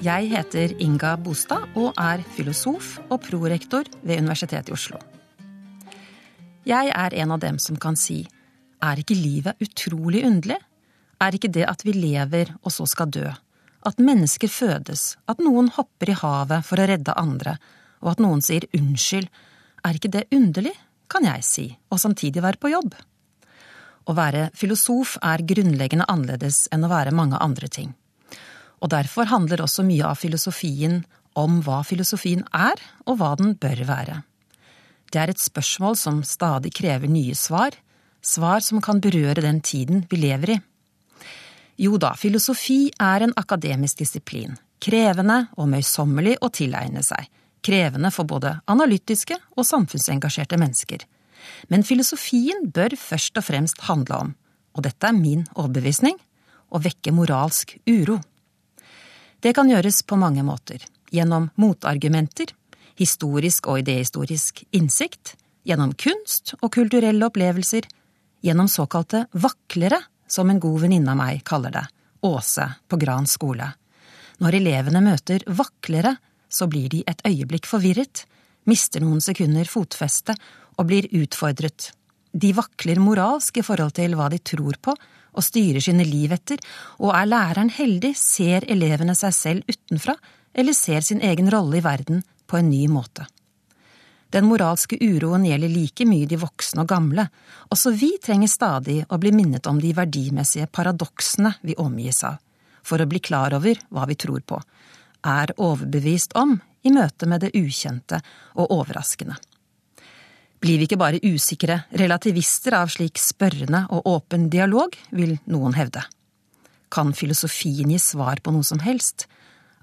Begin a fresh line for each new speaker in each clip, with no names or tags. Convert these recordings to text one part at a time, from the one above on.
Jeg heter Inga Bostad og er filosof og prorektor ved Universitetet i Oslo. Jeg er en av dem som kan si er ikke livet utrolig underlig? Er ikke det at vi lever og så skal dø, at mennesker fødes, at noen hopper i havet for å redde andre, og at noen sier unnskyld, er ikke det underlig, kan jeg si, og samtidig være på jobb? Å være filosof er grunnleggende annerledes enn å være mange andre ting. Og derfor handler også mye av filosofien om hva filosofien er, og hva den bør være. Det er et spørsmål som stadig krever nye svar, svar som kan berøre den tiden vi lever i. Jo da, filosofi er en akademisk disiplin, krevende og møysommelig å tilegne seg, krevende for både analytiske og samfunnsengasjerte mennesker. Men filosofien bør først og fremst handle om, og dette er min overbevisning, å vekke moralsk uro. Det kan gjøres på mange måter. Gjennom motargumenter, historisk og idehistorisk innsikt, gjennom kunst og kulturelle opplevelser, gjennom såkalte vaklere, som en god venninne av meg kaller det, Åse på Gran skole. Når elevene møter vaklere, så blir de et øyeblikk forvirret, mister noen sekunder fotfeste og blir utfordret. De vakler moralsk i forhold til hva de tror på og styrer sine liv etter, og er læreren heldig, ser elevene seg selv utenfra, eller ser sin egen rolle i verden på en ny måte. Den moralske uroen gjelder like mye de voksne og gamle, også vi trenger stadig å bli minnet om de verdimessige paradoksene vi omgis av, for å bli klar over hva vi tror på, er overbevist om i møte med det ukjente og overraskende. Blir vi ikke bare usikre relativister av slik spørrende og åpen dialog, vil noen hevde. Kan filosofien gi svar på noe som helst,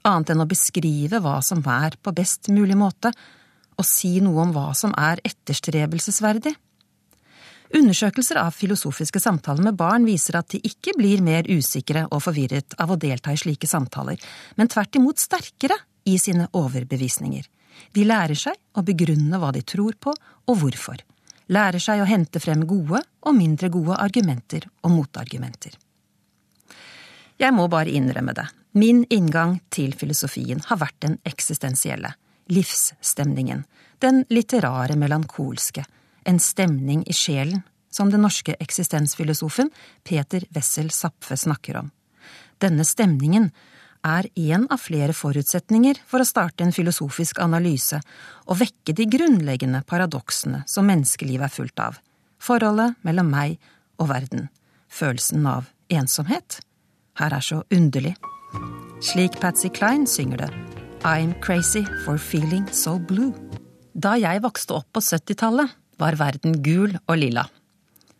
annet enn å beskrive hva som er på best mulig måte, og si noe om hva som er etterstrebelsesverdig? Undersøkelser av filosofiske samtaler med barn viser at de ikke blir mer usikre og forvirret av å delta i slike samtaler, men tvert imot sterkere i sine overbevisninger. De lærer seg å begrunne hva de tror på og hvorfor, lærer seg å hente frem gode og mindre gode argumenter og motargumenter. Jeg må bare innrømme det, min inngang til filosofien har vært den eksistensielle, livsstemningen, den litterære melankolske, en stemning i sjelen, som den norske eksistensfilosofen Peter Wessel Zapfe snakker om. Denne stemningen er en av flere forutsetninger for å starte en filosofisk analyse og vekke de grunnleggende paradoksene som menneskelivet er fullt av. Forholdet mellom meg og verden. Følelsen av ensomhet. Her er så underlig. Slik Patsy Klein synger det. I'm crazy for feeling so blue. Da jeg vokste opp på 70-tallet, var verden gul og lilla.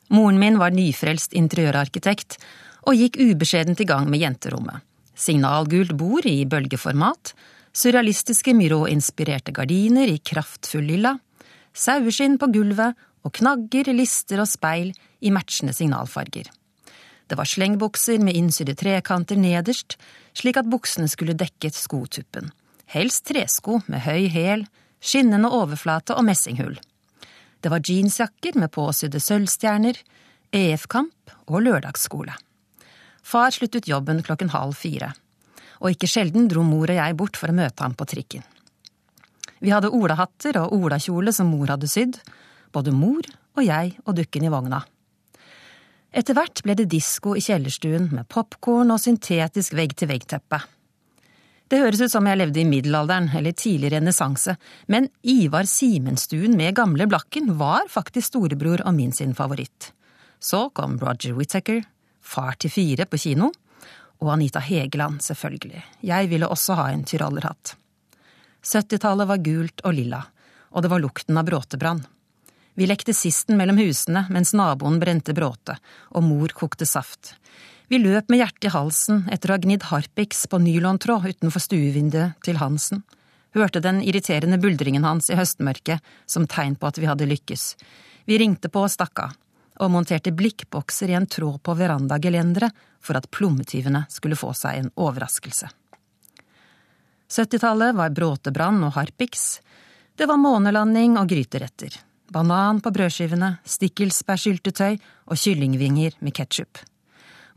Moren min var nyfrelst interiørarkitekt og gikk ubeskjedent i gang med jenterommet signalgult bord i bølgeformat, surrealistiske Myrå-inspirerte gardiner i kraftfull lilla, saueskinn på gulvet og knagger, lister og speil i matchende signalfarger. Det var slengbukser med innsydde trekanter nederst, slik at buksene skulle dekket skotuppen. Helst tresko med høy hæl, skinnende overflate og messinghull. Det var jeansjakker med påsydde sølvstjerner, EF-kamp og lørdagsskole. Far sluttet jobben klokken halv fire, og ikke sjelden dro mor og jeg bort for å møte ham på trikken. Vi hadde olahatter og olakjole som mor hadde sydd, både mor og jeg og dukken i vogna. Etter hvert ble det disko i kjellerstuen med popkorn og syntetisk vegg-til-vegg-teppe. Det høres ut som jeg levde i middelalderen eller tidlig renessanse, men Ivar Simenstuen med Gamle Blakken var faktisk storebror og min sin favoritt. Så kom Roger Whittaker, Far til fire på kino, og Anita Hegeland, selvfølgelig. Jeg ville også ha en tyrollerhatt. 70-tallet var gult og lilla, og det var lukten av bråtebrann. Vi lekte sisten mellom husene mens naboen brente bråte, og mor kokte saft. Vi løp med hjertet i halsen etter å ha gnidd harpiks på nylontråd utenfor stuevinduet til Hansen, hørte den irriterende buldringen hans i høstmørket som tegn på at vi hadde lykkes. Vi ringte på og stakk av og monterte blikkbokser i en tråd på verandagelenderet for at plommetyvene skulle få seg en overraskelse. 70-tallet var bråtebrann og harpiks, det var månelanding og gryteretter, banan på brødskivene, stikkelsbærsyltetøy og kyllingvinger med ketsjup.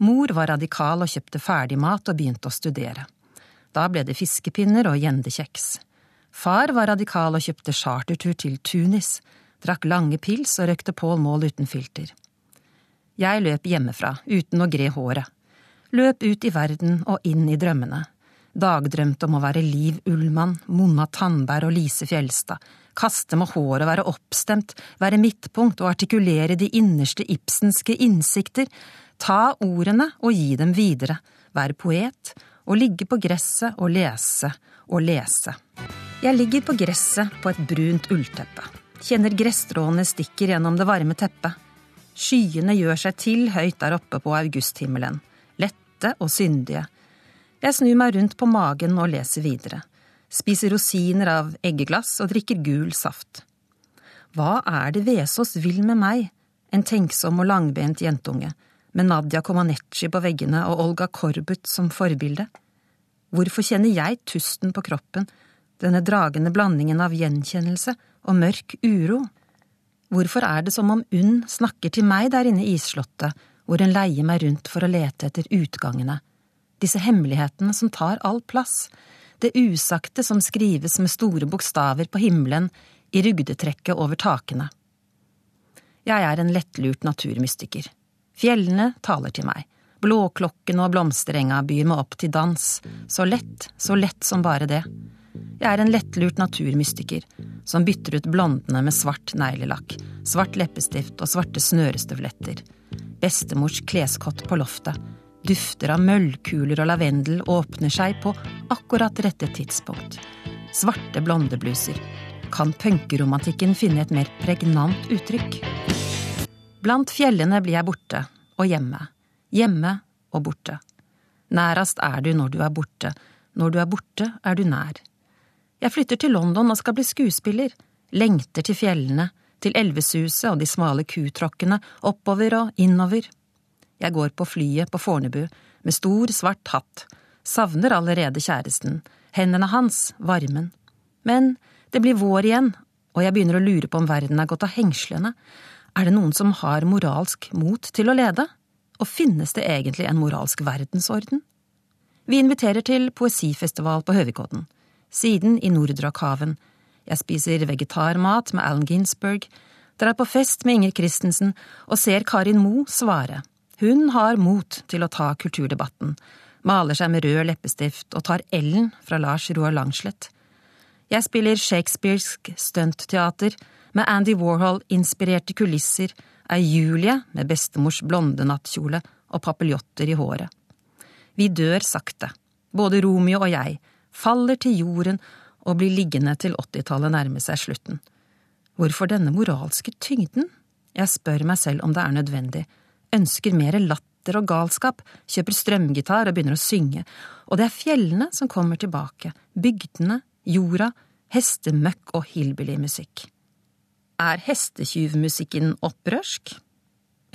Mor var radikal og kjøpte ferdigmat og begynte å studere. Da ble det fiskepinner og gjendekjeks. Far var radikal og kjøpte chartertur til Tunis, drakk lange pils og røkte Pål Mål uten filter. Jeg løp hjemmefra, uten å gre håret. Løp ut i verden og inn i drømmene. Dagdrømte om å være Liv Ullmann, Monna Tandberg og Lise Fjelstad, kaste med håret, være oppstemt, være midtpunkt og artikulere de innerste ibsenske innsikter, ta ordene og gi dem videre, være poet og ligge på gresset og lese og lese. Jeg ligger på gresset på et brunt ullteppe, kjenner gresstråene stikker gjennom det varme teppet. Skyene gjør seg til høyt der oppe på augusthimmelen, lette og syndige. Jeg snur meg rundt på magen og leser videre, spiser rosiner av eggeglass og drikker gul saft. Hva er det Vesaas vil med meg, en tenksom og langbent jentunge, med Nadia Comaneci på veggene og Olga Korbut som forbilde? Hvorfor kjenner jeg tusten på kroppen, denne dragende blandingen av gjenkjennelse og mørk uro? Hvorfor er det som om UNN snakker til meg der inne i isslottet, hvor en leier meg rundt for å lete etter utgangene, disse hemmelighetene som tar all plass, det usagte som skrives med store bokstaver på himmelen, i rugdetrekket over takene. Jeg er en lettlurt naturmystiker. Fjellene taler til meg. Blåklokken og blomsterenga byr meg opp til dans. Så lett, så lett som bare det. Jeg er en lettlurt naturmystiker som bytter ut blondene med svart neglelakk, svart leppestift og svarte snørestøvletter. Bestemors kleskott på loftet. Dufter av møllkuler og lavendel åpner seg på akkurat rette tidspunkt. Svarte blondebluser. Kan punkeromantikken finne et mer pregnant uttrykk? Blant fjellene blir jeg borte, og hjemme. Hjemme og borte. Nærast er du når du er borte, når du er borte er du nær. Jeg flytter til London og skal bli skuespiller, lengter til fjellene, til Elvesuset og de smale kutråkkene, oppover og innover. Jeg går på flyet på Fornebu, med stor, svart hatt, savner allerede kjæresten, hendene hans, varmen. Men det blir vår igjen, og jeg begynner å lure på om verden er gått av hengslene, er det noen som har moralsk mot til å lede? Og finnes det egentlig en moralsk verdensorden? Vi inviterer til poesifestival på Høvikodden. Siden i Nordrakhaven. Jeg spiser vegetarmat med Allen Ginsberg, drar på fest med Inger Christensen og ser Karin Moe svare. Hun har mot til å ta kulturdebatten, maler seg med rød leppestift og tar Ellen fra Lars Roar Langslett. Jeg spiller shakespearsk stuntteater, med Andy Warhol-inspirerte kulisser, er Julie med bestemors blonde nattkjole og papiljotter i håret. Vi dør sakte, både Romeo og jeg, faller til jorden og blir liggende til åttitallet nærmer seg slutten. Hvorfor denne moralske tyngden? Jeg spør meg selv om det er nødvendig, ønsker mer latter og galskap, kjøper strømgitar og begynner å synge, og det er fjellene som kommer tilbake, bygdene, jorda, hestemøkk og hillbillymusikk. Er hestetjuvmusikken opprørsk?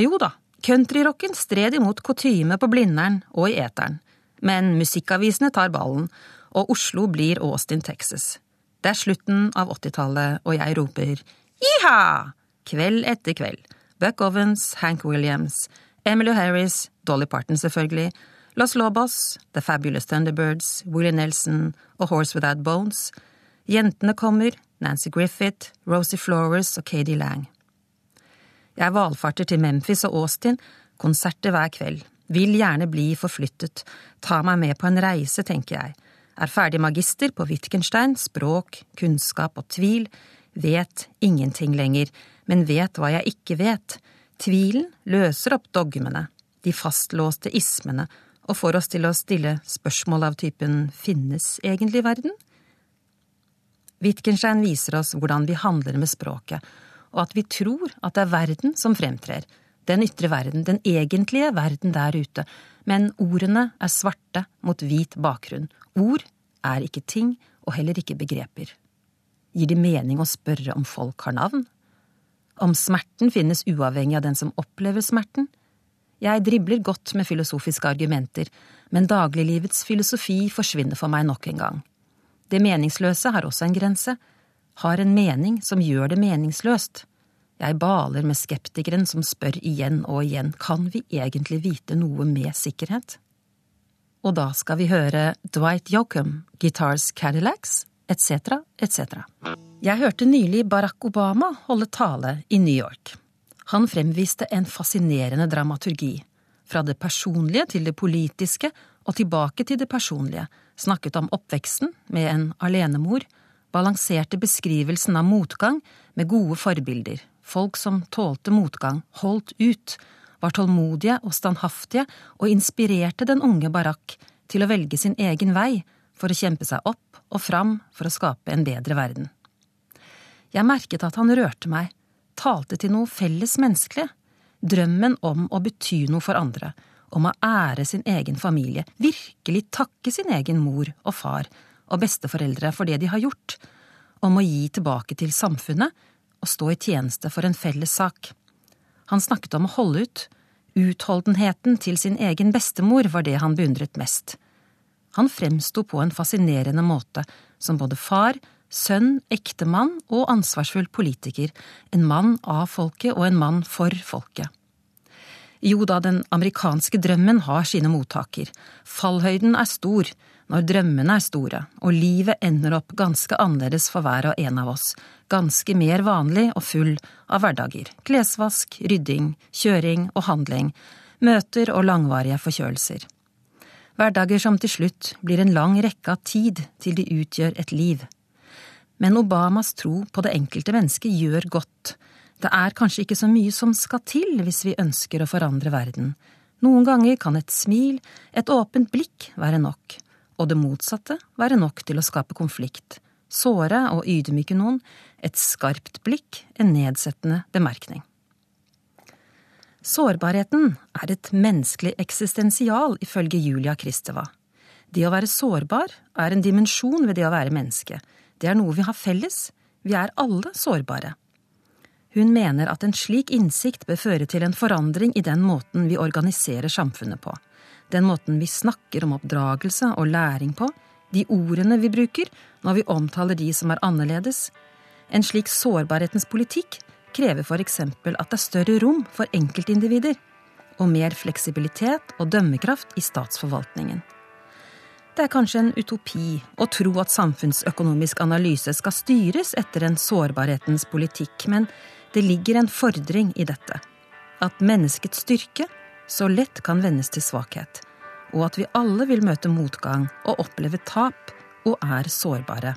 Jo da, countryrocken stred imot kutyme på Blindern og i eteren, men musikkavisene tar ballen, og Oslo blir Austin, Texas. Det er slutten av åttitallet, og jeg roper jiha! Kveld etter kveld. Buck Ovens, Hank Williams, Emily Harris, Dolly Parton selvfølgelig, Los Lobos, The Fabulous Thunderbirds, Willie Nelson og Horse Without Bones. Jentene kommer, Nancy Griffith, Rosie Flores og Katie Lang. Jeg valfarter til Memphis og Austin, konserter hver kveld, vil gjerne bli forflyttet, ta meg med på en reise, tenker jeg, er ferdig magister på Wittgenstein, språk, kunnskap og tvil, vet ingenting lenger, men vet hva jeg ikke vet. Tvilen løser opp dogmene, de fastlåste ismene, og får oss til å stille spørsmål av typen finnes egentlig verden? Wittgenstein viser oss hvordan vi handler med språket, og at vi tror at det er verden som fremtrer, den ytre verden, den egentlige verden der ute, men ordene er svarte mot hvit bakgrunn. Ord er ikke ting og heller ikke begreper. Gir det mening å spørre om folk har navn? Om smerten finnes uavhengig av den som opplever smerten? Jeg dribler godt med filosofiske argumenter, men dagliglivets filosofi forsvinner for meg nok en gang. Det meningsløse har også en grense, har en mening som gjør det meningsløst. Jeg baler med skeptikeren som spør igjen og igjen, kan vi egentlig vite noe med sikkerhet? og da skal vi høre Dwight Yoakam, Guitars Cadillacs, etc., etc. Jeg hørte nylig Barack Obama holde tale i New York. Han fremviste en fascinerende dramaturgi. Fra det personlige til det politiske og tilbake til det personlige, snakket om oppveksten med en alenemor, balanserte beskrivelsen av motgang med gode forbilder, folk som tålte motgang, holdt ut, var tålmodige og standhaftige og inspirerte den unge Barack til å velge sin egen vei for å kjempe seg opp og fram for å skape en bedre verden. Jeg merket at han rørte meg, talte til noe felles menneskelig, drømmen om å bety noe for andre, om å ære sin egen familie, virkelig takke sin egen mor og far og besteforeldre for det de har gjort, om å gi tilbake til samfunnet og stå i tjeneste for en felles sak. Han snakket om å holde ut, utholdenheten til sin egen bestemor var det han beundret mest. Han fremsto på en fascinerende måte, som både far, sønn, ektemann og ansvarsfull politiker, en mann av folket og en mann for folket. Jo da, den amerikanske drømmen har sine mottaker. Fallhøyden er stor når drømmene er store, og livet ender opp ganske annerledes for hver og en av oss, ganske mer vanlig og full av hverdager, klesvask, rydding, kjøring og handling, møter og langvarige forkjølelser. Hverdager som til slutt blir en lang rekke av tid til de utgjør et liv. Men Obamas tro på det enkelte mennesket gjør godt, det er kanskje ikke så mye som skal til hvis vi ønsker å forandre verden. Noen ganger kan et smil, et åpent blikk være nok, og det motsatte være nok til å skape konflikt, såre og ydmyke noen, et skarpt blikk, en nedsettende bemerkning. Sårbarheten er et menneskelig eksistensial, ifølge Julia Kristeva. Det å være sårbar er en dimensjon ved det å være menneske. Det er noe vi har felles. Vi er alle sårbare. Hun mener at en slik innsikt bør føre til en forandring i den måten vi organiserer samfunnet på, den måten vi snakker om oppdragelse og læring på, de ordene vi bruker når vi omtaler de som er annerledes. En slik sårbarhetens politikk krever eksempel at det er større rom for enkeltindivider, og mer fleksibilitet og dømmekraft i statsforvaltningen. Det er kanskje en utopi å tro at samfunnsøkonomisk analyse skal styres etter en sårbarhetens politikk, men det ligger en fordring i dette. At menneskets styrke så lett kan vendes til svakhet. Og at vi alle vil møte motgang og oppleve tap og er sårbare.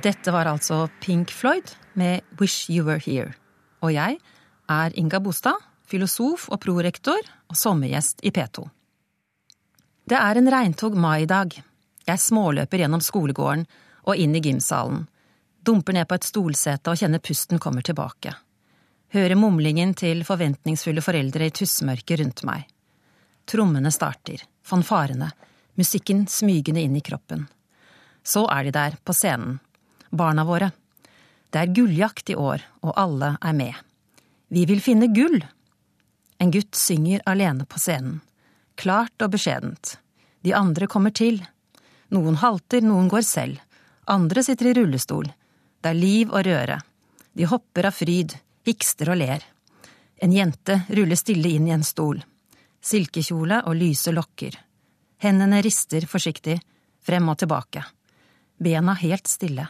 Dette var altså Pink Floyd med Wish You Were Here. Og jeg er Inga Bostad, filosof og prorektor og sommergjest i P2. Det er en regntog maidag. Jeg småløper gjennom skolegården og inn i gymsalen dumper ned på et stolsete og kjenner pusten kommer tilbake. Hører mumlingen til forventningsfulle foreldre i tussmørket rundt meg. Trommene starter, fanfarene, musikken smygende inn i kroppen. Så er de der, på scenen, barna våre. Det er gulljakt i år, og alle er med. Vi vil finne gull! En gutt synger alene på scenen. Klart og beskjedent. De andre kommer til. Noen halter, noen går selv. Andre sitter i rullestol. Det er liv og røre. De hopper av fryd, hikster og ler. En jente ruller stille inn i en stol. Silkekjole og lyse lokker. Hendene rister forsiktig, frem og tilbake. Bena helt stille.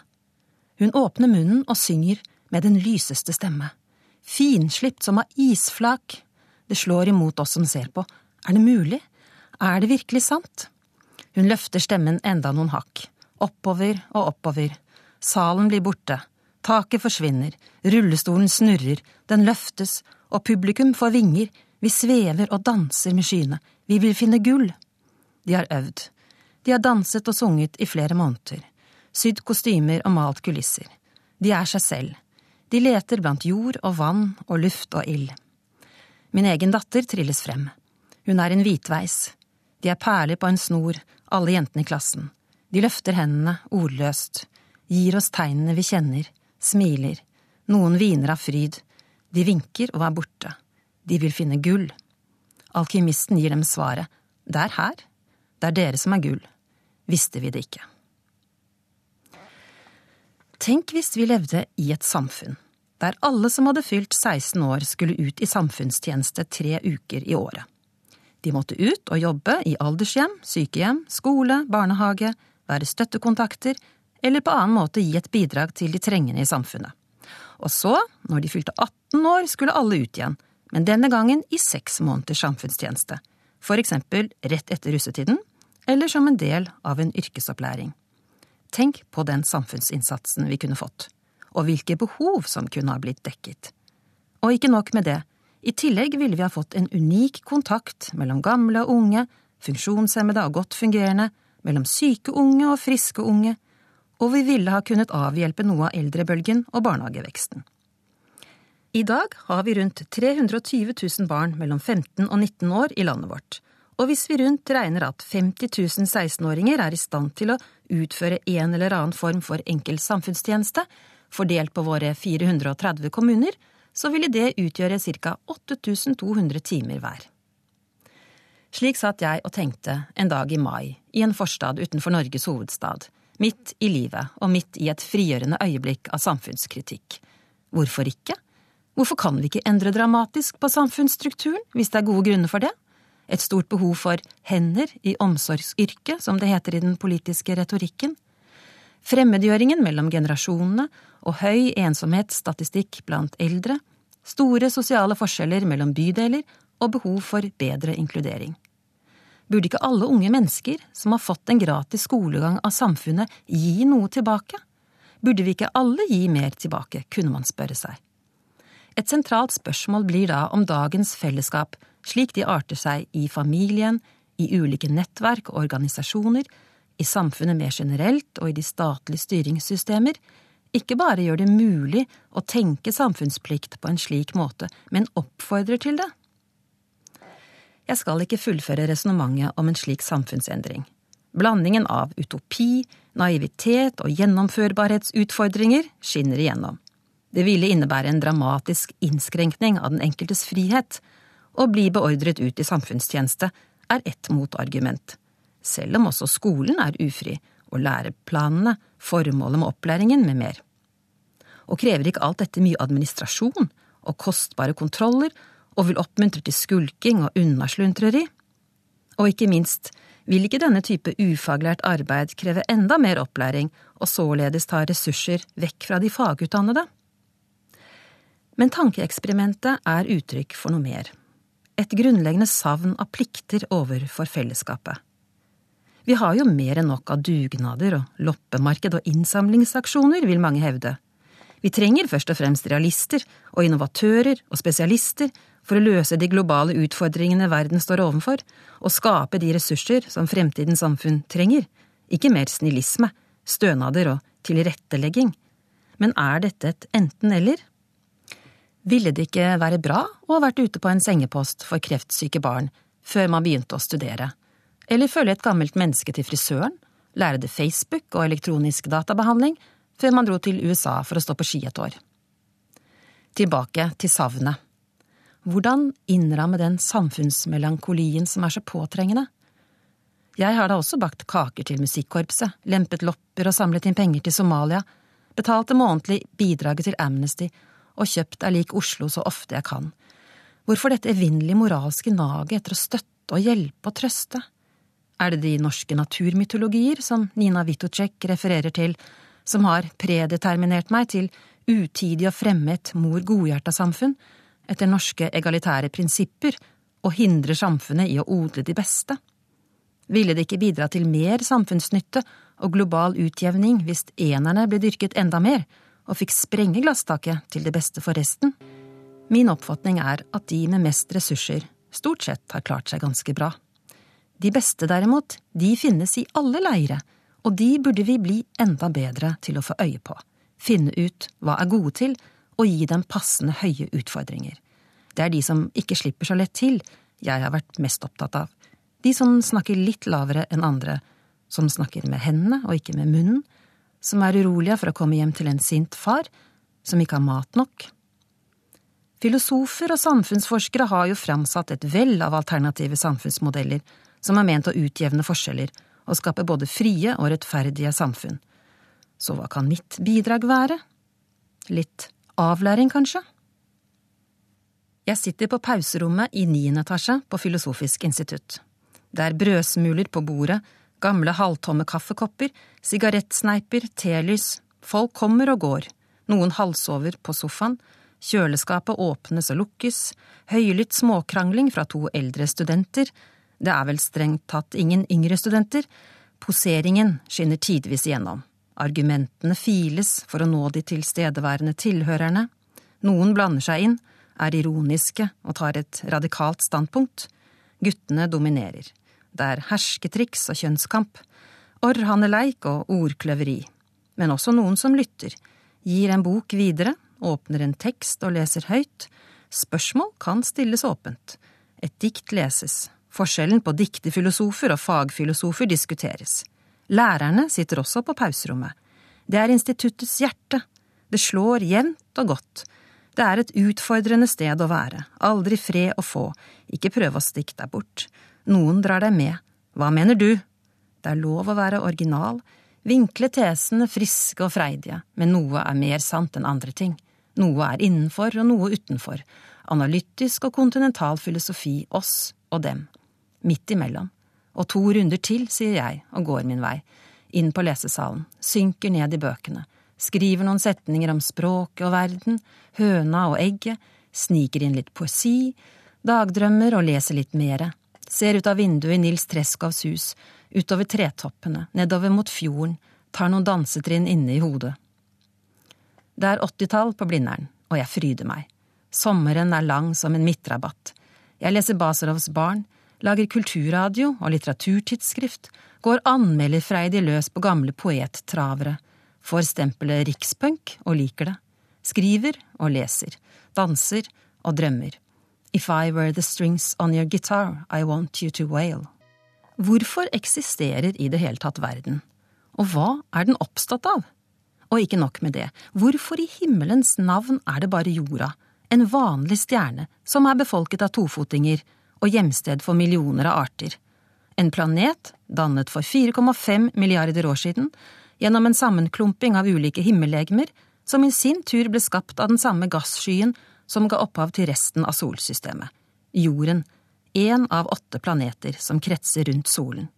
Hun åpner munnen og synger med den lyseste stemme. Finslipt som av isflak. Det slår imot oss som ser på. Er det mulig? Er det virkelig sant? Hun løfter stemmen enda noen hakk. Oppover og oppover Salen blir borte. Taket forsvinner. Rullestolen snurrer. Den løftes. Og publikum får vinger. Vi svever og danser med skyene. Vi vil finne gull. De har øvd. De har danset og sunget i flere måneder. Sydd kostymer og malt kulisser. De er seg selv. De leter blant jord og vann og luft og ild. Min egen datter trilles frem. Hun er en hvitveis. De er perler på en snor, alle jentene i klassen. De løfter hendene, ordløst gir oss tegnene vi kjenner, smiler, noen hviner av fryd, de vinker og er borte, de vil finne gull. Alkymisten gir dem svaret, det er her, det er dere som er gull, visste vi det ikke. Tenk hvis vi levde i et samfunn der alle som hadde fylt 16 år skulle ut i samfunnstjeneste tre uker i året. De måtte ut og jobbe i aldershjem, sykehjem, skole, barnehage, være støttekontakter eller på annen måte gi et bidrag til de trengende i samfunnet. Og så, når de fylte 18 år, skulle alle ut igjen, men denne gangen i seks måneders samfunnstjeneste, for eksempel rett etter russetiden, eller som en del av en yrkesopplæring. Tenk på den samfunnsinnsatsen vi kunne fått, og hvilke behov som kunne ha blitt dekket. Og ikke nok med det, i tillegg ville vi ha fått en unik kontakt mellom gamle og unge, funksjonshemmede og godt fungerende, mellom syke unge og friske unge, og vi ville ha kunnet avhjelpe noe av eldrebølgen og barnehageveksten. I dag har vi rundt 320 000 barn mellom 15 og 19 år i landet vårt, og hvis vi rundt regner at 50 000 16-åringer er i stand til å utføre en eller annen form for enkel samfunnstjeneste, fordelt på våre 430 kommuner, så ville det utgjøre ca 8200 timer hver. Slik satt jeg og tenkte en dag i mai, i en forstad utenfor Norges hovedstad, midt i livet og midt i et frigjørende øyeblikk av samfunnskritikk. Hvorfor ikke? Hvorfor kan vi ikke endre dramatisk på samfunnsstrukturen, hvis det er gode grunner for det? Et stort behov for hender i omsorgsyrket, som det heter i den politiske retorikken. Fremmedgjøringen mellom generasjonene og høy ensomhetsstatistikk blant eldre, store sosiale forskjeller mellom bydeler og behov for bedre inkludering. Burde ikke alle unge mennesker som har fått en gratis skolegang av samfunnet, gi noe tilbake? Burde vi ikke alle gi mer tilbake, kunne man spørre seg. Et sentralt spørsmål blir da om dagens fellesskap, slik de arter seg i familien, i ulike nettverk og organisasjoner, i samfunnet mer generelt og i de statlige styringssystemer, ikke bare gjør det mulig å tenke samfunnsplikt på en slik måte, men oppfordrer til det. Jeg skal ikke fullføre resonnementet om en slik samfunnsendring. Blandingen av utopi, naivitet og gjennomførbarhetsutfordringer skinner igjennom. Det ville innebære en dramatisk innskrenkning av den enkeltes frihet. Å bli beordret ut i samfunnstjeneste er ett motargument, selv om også skolen er ufri og læreplanene, formålet med opplæringen med mer. Og krever ikke alt dette mye administrasjon og kostbare kontroller og vil oppmuntre til skulking og unnasluntreri? Og ikke minst, vil ikke denne type ufaglært arbeid kreve enda mer opplæring og således ta ressurser vekk fra de fagutdannede? Men tankeeksperimentet er uttrykk for noe mer. Et grunnleggende savn av plikter overfor fellesskapet. Vi har jo mer enn nok av dugnader og loppemarked og innsamlingsaksjoner, vil mange hevde. Vi trenger først og fremst realister og innovatører og spesialister for å løse de globale utfordringene verden står overfor, og skape de ressurser som fremtidens samfunn trenger, ikke mer snillisme, stønader og tilrettelegging. Men er dette et enten–eller? Ville det ikke være bra å ha vært ute på en sengepost for kreftsyke barn før man begynte å studere? eller følge et gammelt menneske til frisøren, lære det Facebook og elektronisk databehandling, før man dro til USA for å stå på ski et år. Tilbake til savnet. Hvordan innramme den samfunnsmelankolien som er så påtrengende? Jeg har da også bakt kaker til musikkorpset, lempet lopper og samlet inn penger til Somalia, betalt det månedlig bidraget til Amnesty og kjøpt er lik Oslo så ofte jeg kan. Hvorfor dette evinnelige moralske naget etter å støtte og hjelpe og trøste? Er det de norske naturmytologier som Nina Witocek refererer til, som har predeterminert meg til utidig å fremme et mor godhjerta samfunn, etter norske egalitære prinsipper, og hindre samfunnet i å odle de beste? Ville det ikke bidra til mer samfunnsnytte og global utjevning hvis enerne ble dyrket enda mer, og fikk sprenge glasstaket til det beste for resten? Min oppfatning er at de med mest ressurser stort sett har klart seg ganske bra. De beste, derimot, de finnes i alle leire, og de burde vi bli enda bedre til å få øye på, finne ut hva er gode til, og gi dem passende høye utfordringer. Det er de som ikke slipper så lett til, jeg har vært mest opptatt av. De som snakker litt lavere enn andre, som snakker med hendene og ikke med munnen, som er urolige for å komme hjem til en sint far, som ikke har mat nok. Filosofer og samfunnsforskere har jo framsatt et vell av alternative samfunnsmodeller som er ment å utjevne forskjeller og skape både frie og rettferdige samfunn. Så hva kan mitt bidrag være? Litt avlæring, kanskje? Jeg sitter på pauserommet i niende etasje på Filosofisk institutt. Det er brødsmuler på bordet, gamle halvtomme kaffekopper, sigarettsneiper, telys, folk kommer og går, noen halsover på sofaen, kjøleskapet åpnes og lukkes, høylytt småkrangling fra to eldre studenter, det er vel strengt tatt ingen yngre studenter, poseringen skinner tidvis igjennom, argumentene files for å nå de tilstedeværende tilhørerne, noen blander seg inn, er ironiske og tar et radikalt standpunkt. Guttene dominerer. Det er hersketriks og kjønnskamp, orrhanneleik og ordkløveri. Men også noen som lytter, gir en bok videre, åpner en tekst og leser høyt. Spørsmål kan stilles åpent. Et dikt leses. Forskjellen på diktefilosofer og fagfilosofer diskuteres. Lærerne sitter også på pauserommet. Det er instituttets hjerte. Det slår jevnt og godt. Det er et utfordrende sted å være, aldri fred å få, ikke prøve å stikke deg bort. Noen drar deg med. Hva mener du? Det er lov å være original, vinkle tesene friske og freidige, men noe er mer sant enn andre ting. Noe er innenfor og noe utenfor. Analytisk og kontinental filosofi, oss og dem. Midt imellom. Og to runder til, sier jeg og går min vei. Inn på lesesalen, synker ned i bøkene skriver noen setninger om språket og verden, høna og egget, sniker inn litt poesi, dagdrømmer og leser litt mere, ser ut av vinduet i Nils Treskovs hus, utover tretoppene, nedover mot fjorden, tar noen dansetrinn inne i hodet. Det er åttitall på Blindern, og jeg fryder meg. Sommeren er lang som en midtrabatt. Jeg leser Baserovs Barn, lager kulturradio og litteraturtidsskrift, går anmelderfreidig løs på gamle poettravere, får stempelet rikspunk og liker det, skriver og leser, danser og drømmer. If I were the strings on your guitar, I want you to wail. Hvorfor eksisterer i det hele tatt verden, og hva er den oppstått av? Og ikke nok med det, hvorfor i himmelens navn er det bare jorda, en vanlig stjerne som er befolket av tofotinger og hjemsted for millioner av arter? En planet dannet for 4,5 milliarder år siden, gjennom en sammenklumping av ulike himmellegemer, som i sin tur ble skapt av den samme gasskyen som ga opphav til resten av solsystemet, jorden, én av åtte planeter som kretser rundt solen.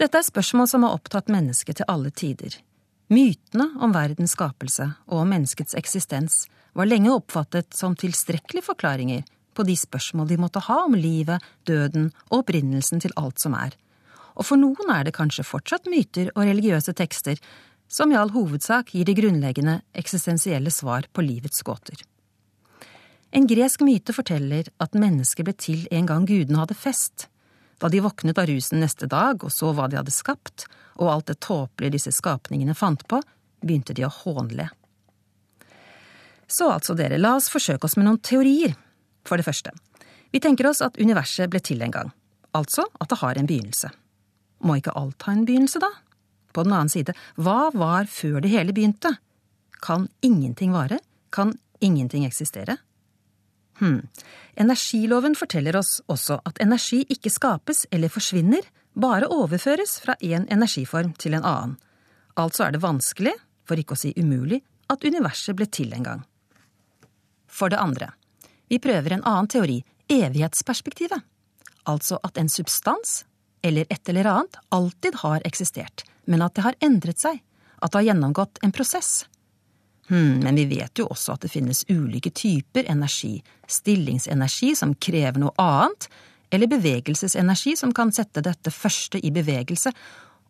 Dette er spørsmål som har opptatt mennesket til alle tider. Mytene om verdens skapelse og om menneskets eksistens var lenge oppfattet som tilstrekkelige forklaringer på de spørsmål de måtte ha om livet, døden og opprinnelsen til alt som er, og for noen er det kanskje fortsatt myter og religiøse tekster som i all hovedsak gir de grunnleggende eksistensielle svar på livets gåter. En gresk myte forteller at mennesket ble til en gang gudene hadde fest. Da de våknet av rusen neste dag og så hva de hadde skapt, og alt det tåpelige disse skapningene fant på, begynte de å hånle. Så altså, dere, la oss forsøke oss med noen teorier. For det første, vi tenker oss at universet ble til en gang, altså at det har en begynnelse. Må ikke alt ha en begynnelse, da? På den annen side, hva var før det hele begynte? Kan ingenting vare? Kan ingenting eksistere? Hm, energiloven forteller oss også at energi ikke skapes eller forsvinner, bare overføres fra én energiform til en annen. Altså er det vanskelig, for ikke å si umulig, at universet ble til en gang. For det andre, vi prøver en annen teori, evighetsperspektivet. Altså at en substans, eller et eller annet alltid har eksistert, men at det har endret seg, at det har gjennomgått en prosess. Hm, men vi vet jo også at det finnes ulike typer energi, stillingsenergi som krever noe annet, eller bevegelsesenergi som kan sette dette første i bevegelse,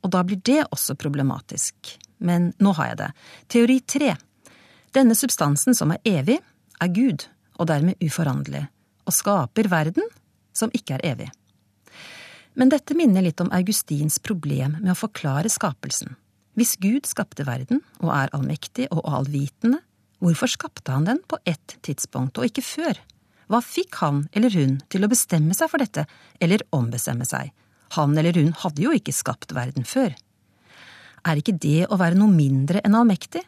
og da blir det også problematisk. Men nå har jeg det. Teori tre. Denne substansen som er evig, er Gud, og dermed uforanderlig, og skaper verden som ikke er evig. Men dette minner litt om Augustins problem med å forklare skapelsen. Hvis Gud skapte verden og er allmektig og allvitende, hvorfor skapte han den på ett tidspunkt og ikke før? Hva fikk han eller hun til å bestemme seg for dette, eller ombestemme seg? Han eller hun hadde jo ikke skapt verden før. Er ikke det å være noe mindre enn allmektig?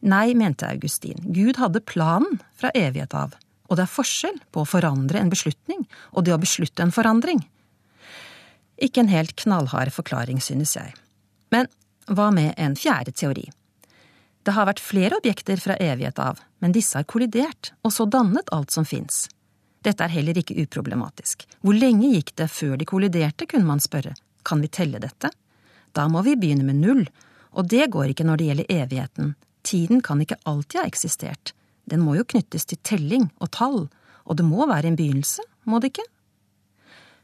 Nei, mente Augustin, Gud hadde planen fra evighet av, og det er forskjell på å forandre en beslutning og det å beslutte en forandring. Ikke en helt knallhard forklaring, synes jeg. Men hva med en fjerde teori? Det har vært flere objekter fra evighet av, men disse har kollidert, og så dannet alt som fins. Dette er heller ikke uproblematisk. Hvor lenge gikk det før de kolliderte, kunne man spørre. Kan vi telle dette? Da må vi begynne med null, og det går ikke når det gjelder evigheten. Tiden kan ikke alltid ha eksistert. Den må jo knyttes til telling og tall, og det må være en begynnelse, må det ikke?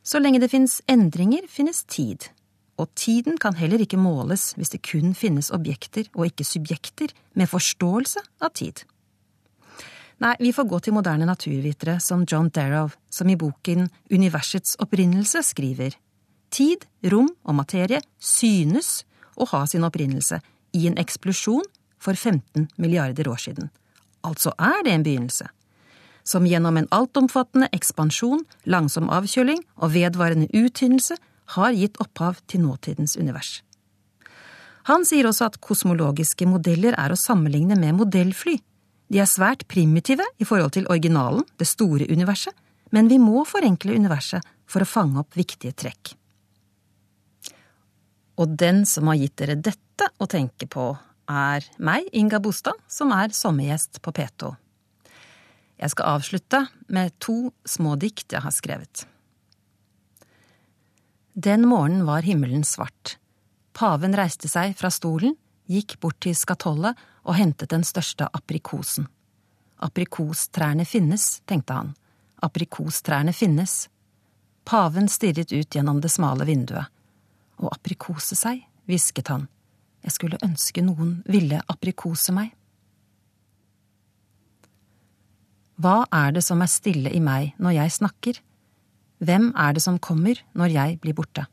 Så lenge det finnes endringer, finnes tid, og tiden kan heller ikke måles hvis det kun finnes objekter og ikke subjekter med forståelse av tid. Nei, vi får gå til moderne naturvitere som John Darrow, som i boken Universets opprinnelse skriver Tid, rom og materie synes å ha sin opprinnelse i en eksplosjon for 15 milliarder år siden. Altså er det en begynnelse, som gjennom en altomfattende ekspansjon, langsom avkjøling og vedvarende uttynnelse har gitt opphav til nåtidens univers. Han sier også at kosmologiske modeller er å sammenligne med modellfly. De er svært primitive i forhold til originalen, det store universet, men vi må forenkle universet for å fange opp viktige trekk. Og den som har gitt dere dette å tenke på, er meg, Inga Bostad, som er sommergjest på P2. Jeg skal avslutte med to små dikt jeg har skrevet. Den morgenen var himmelen svart. Paven reiste seg fra stolen, gikk bort til skatollet og hentet den største aprikosen. Aprikostrærne finnes, tenkte han. Aprikostrærne finnes. Paven stirret ut gjennom det smale vinduet. Å aprikose seg, hvisket han. Jeg skulle ønske noen ville aprikose meg. Hva er det som er stille i meg når jeg snakker? Hvem er det som kommer når jeg blir borte?